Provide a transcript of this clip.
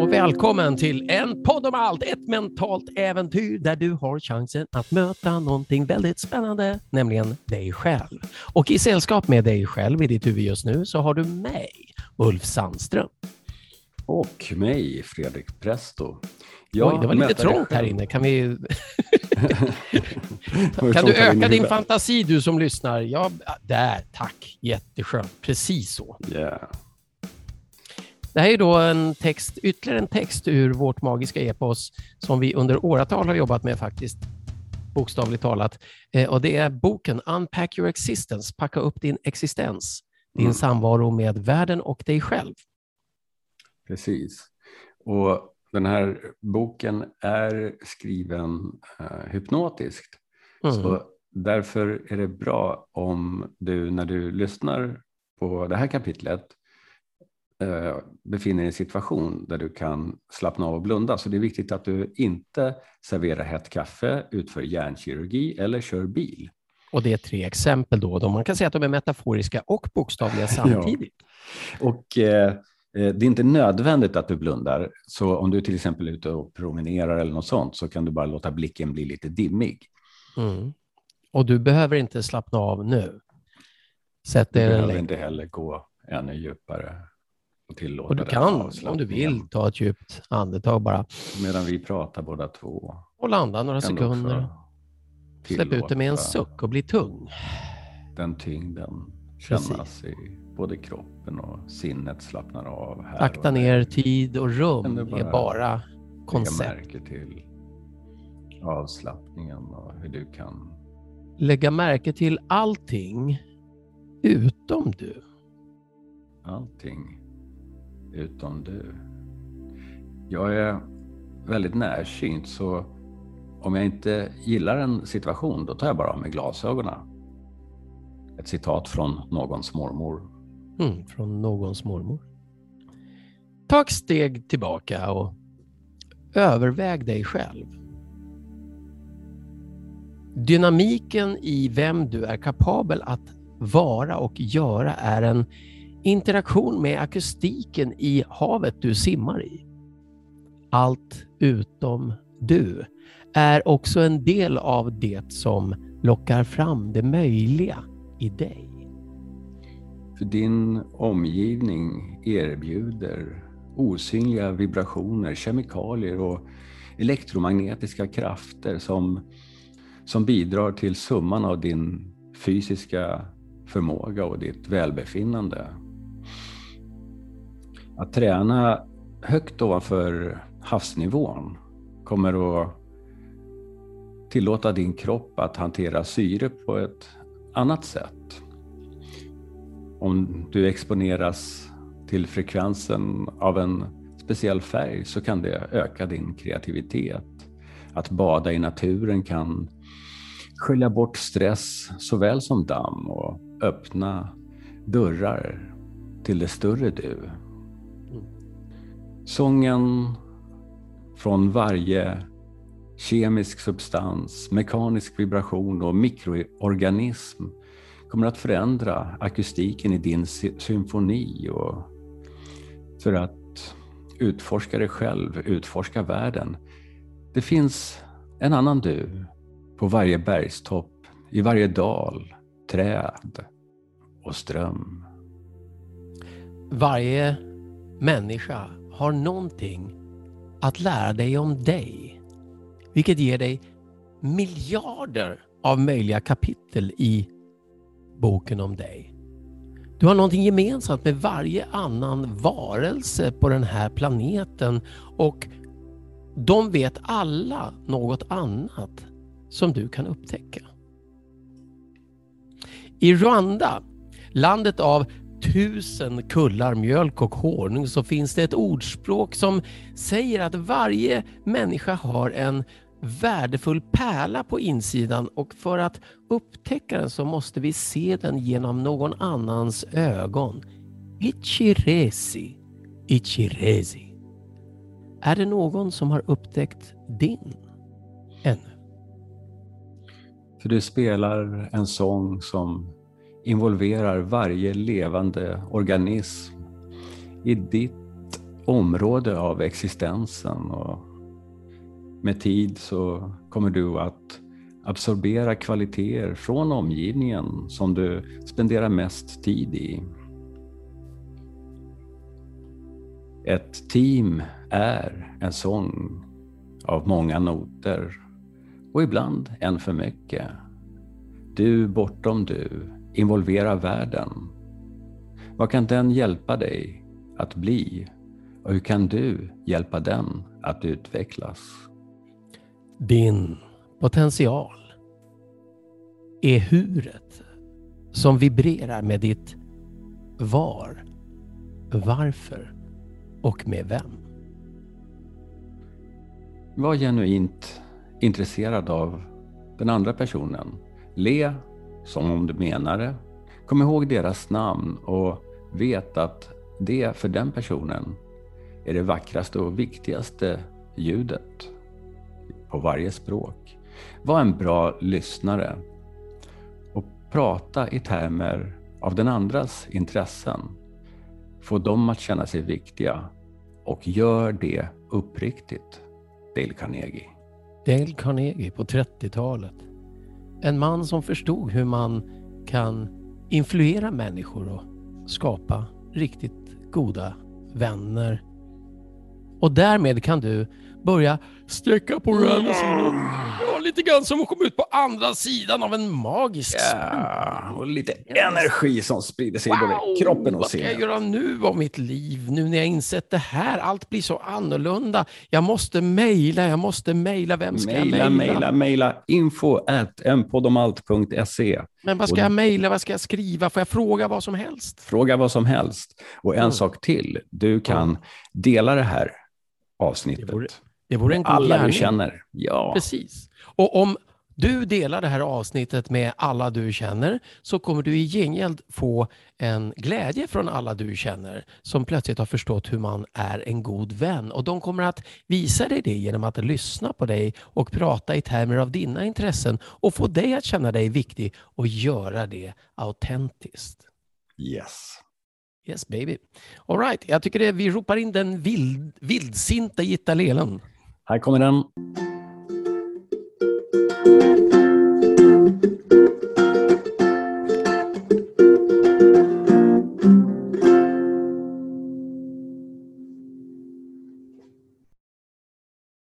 Och välkommen till en podd om allt, ett mentalt äventyr där du har chansen att möta någonting väldigt spännande, nämligen dig själv. Och i sällskap med dig själv i ditt huvud just nu så har du mig, Ulf Sandström. Och mig, Fredrik Presto. Oj, det var lite trångt här inne. Kan vi... kan du öka din fantasi, du som lyssnar? Ja, där, tack. Jätteskönt. Precis så. Yeah. Det här är då en text, ytterligare en text ur vårt magiska epos som vi under åratal har jobbat med faktiskt, bokstavligt talat. Eh, och det är boken Unpack your existence, packa upp din existens, din mm. samvaro med världen och dig själv. Precis. Och den här boken är skriven uh, hypnotiskt. Mm. Så därför är det bra om du när du lyssnar på det här kapitlet uh, befinner dig i en situation där du kan slappna av och blunda. Så det är viktigt att du inte serverar hett kaffe, utför hjärnkirurgi eller kör bil. Och det är tre exempel då. Man kan säga att de är metaforiska och bokstavliga samtidigt. ja. Och eh, Eh, det är inte nödvändigt att du blundar. Så om du till exempel är ute och promenerar eller något sånt så kan du bara låta blicken bli lite dimmig. Mm. Och du behöver inte slappna av nu. Sätt du behöver inte heller gå ännu djupare. Och, tillåta och du kan, om du vill, ta ett djupt andetag bara. Medan vi pratar båda två. Och landa några sekunder. Släpp ut det med en suck och bli tung. Den tyngden kännas Precis. i både kroppen och sinnet slappnar av. Här Akta ner tid och rum bara är bara koncept. Till avslappningen och hur du kan... Lägga märke till allting utom du. Allting utom du. Jag är väldigt närsynt så om jag inte gillar en situation då tar jag bara av mig glasögonen. Ett citat från någons mormor. Mm, från någons mormor. Ta ett steg tillbaka och överväg dig själv. Dynamiken i vem du är kapabel att vara och göra är en interaktion med akustiken i havet du simmar i. Allt utom du är också en del av det som lockar fram det möjliga i dig. För din omgivning erbjuder osynliga vibrationer, kemikalier och elektromagnetiska krafter som, som bidrar till summan av din fysiska förmåga och ditt välbefinnande. Att träna högt ovanför havsnivån kommer att tillåta din kropp att hantera syre på ett annat sätt om du exponeras till frekvensen av en speciell färg så kan det öka din kreativitet. Att bada i naturen kan skölja bort stress såväl som damm och öppna dörrar till det större du. Sången från varje kemisk substans, mekanisk vibration och mikroorganism kommer att förändra akustiken i din symfoni och för att utforska dig själv, utforska världen. Det finns en annan du på varje bergstopp, i varje dal, träd och ström. Varje människa har någonting att lära dig om dig, vilket ger dig miljarder av möjliga kapitel i boken om dig. Du har någonting gemensamt med varje annan varelse på den här planeten och de vet alla något annat som du kan upptäcka. I Rwanda, landet av tusen kullar mjölk och honung, så finns det ett ordspråk som säger att varje människa har en värdefull pärla på insidan och för att upptäcka den så måste vi se den genom någon annans ögon. Ichiresi, Ichiresi. Är det någon som har upptäckt din ännu? För du spelar en sång som involverar varje levande organism i ditt område av existensen. Och med tid så kommer du att absorbera kvaliteter från omgivningen som du spenderar mest tid i. Ett team är en sång av många noter och ibland en för mycket. Du bortom du involverar världen. Vad kan den hjälpa dig att bli och hur kan du hjälpa den att utvecklas? Din potential är huret som vibrerar med ditt var, varför och med vem. Var genuint intresserad av den andra personen. Le som om du menar det. Kom ihåg deras namn och vet att det för den personen är det vackraste och viktigaste ljudet på varje språk. Var en bra lyssnare och prata i termer av den andras intressen. Få dem att känna sig viktiga och gör det uppriktigt. Dale Carnegie. Dale Carnegie på 30-talet. En man som förstod hur man kan influera människor och skapa riktigt goda vänner. Och därmed kan du börja sträcka på sidan. Ja, lite grann som att komma ut på andra sidan av en magisk Ja, och lite energi som sprider sig i både kroppen och Vad ska jag sinnet. göra nu av mitt liv? Nu när jag insett det här, allt blir så annorlunda. Jag måste mejla, jag måste mejla. Vem ska Maila, jag mejla? maila, maila. Info at mpodomalt.se. Men vad ska jag mejla? Vad ska jag skriva? Får jag fråga vad som helst? Fråga vad som helst. Och en Mm. sak till. Du kan dela det här avsnittet. Det Det vore en god alla gärning. du känner. Ja, Precis. Och om du delar det här avsnittet med alla du känner så kommer du i gengäld få en glädje från alla du känner som plötsligt har förstått hur man är en god vän. Och de kommer att visa dig det genom att lyssna på dig och prata i termer av dina intressen och få dig att känna dig viktig och göra det autentiskt. yes. Yes baby. All right, jag tycker det, vi ropar in den vild, vildsinta gitarrelen. Här kommer den.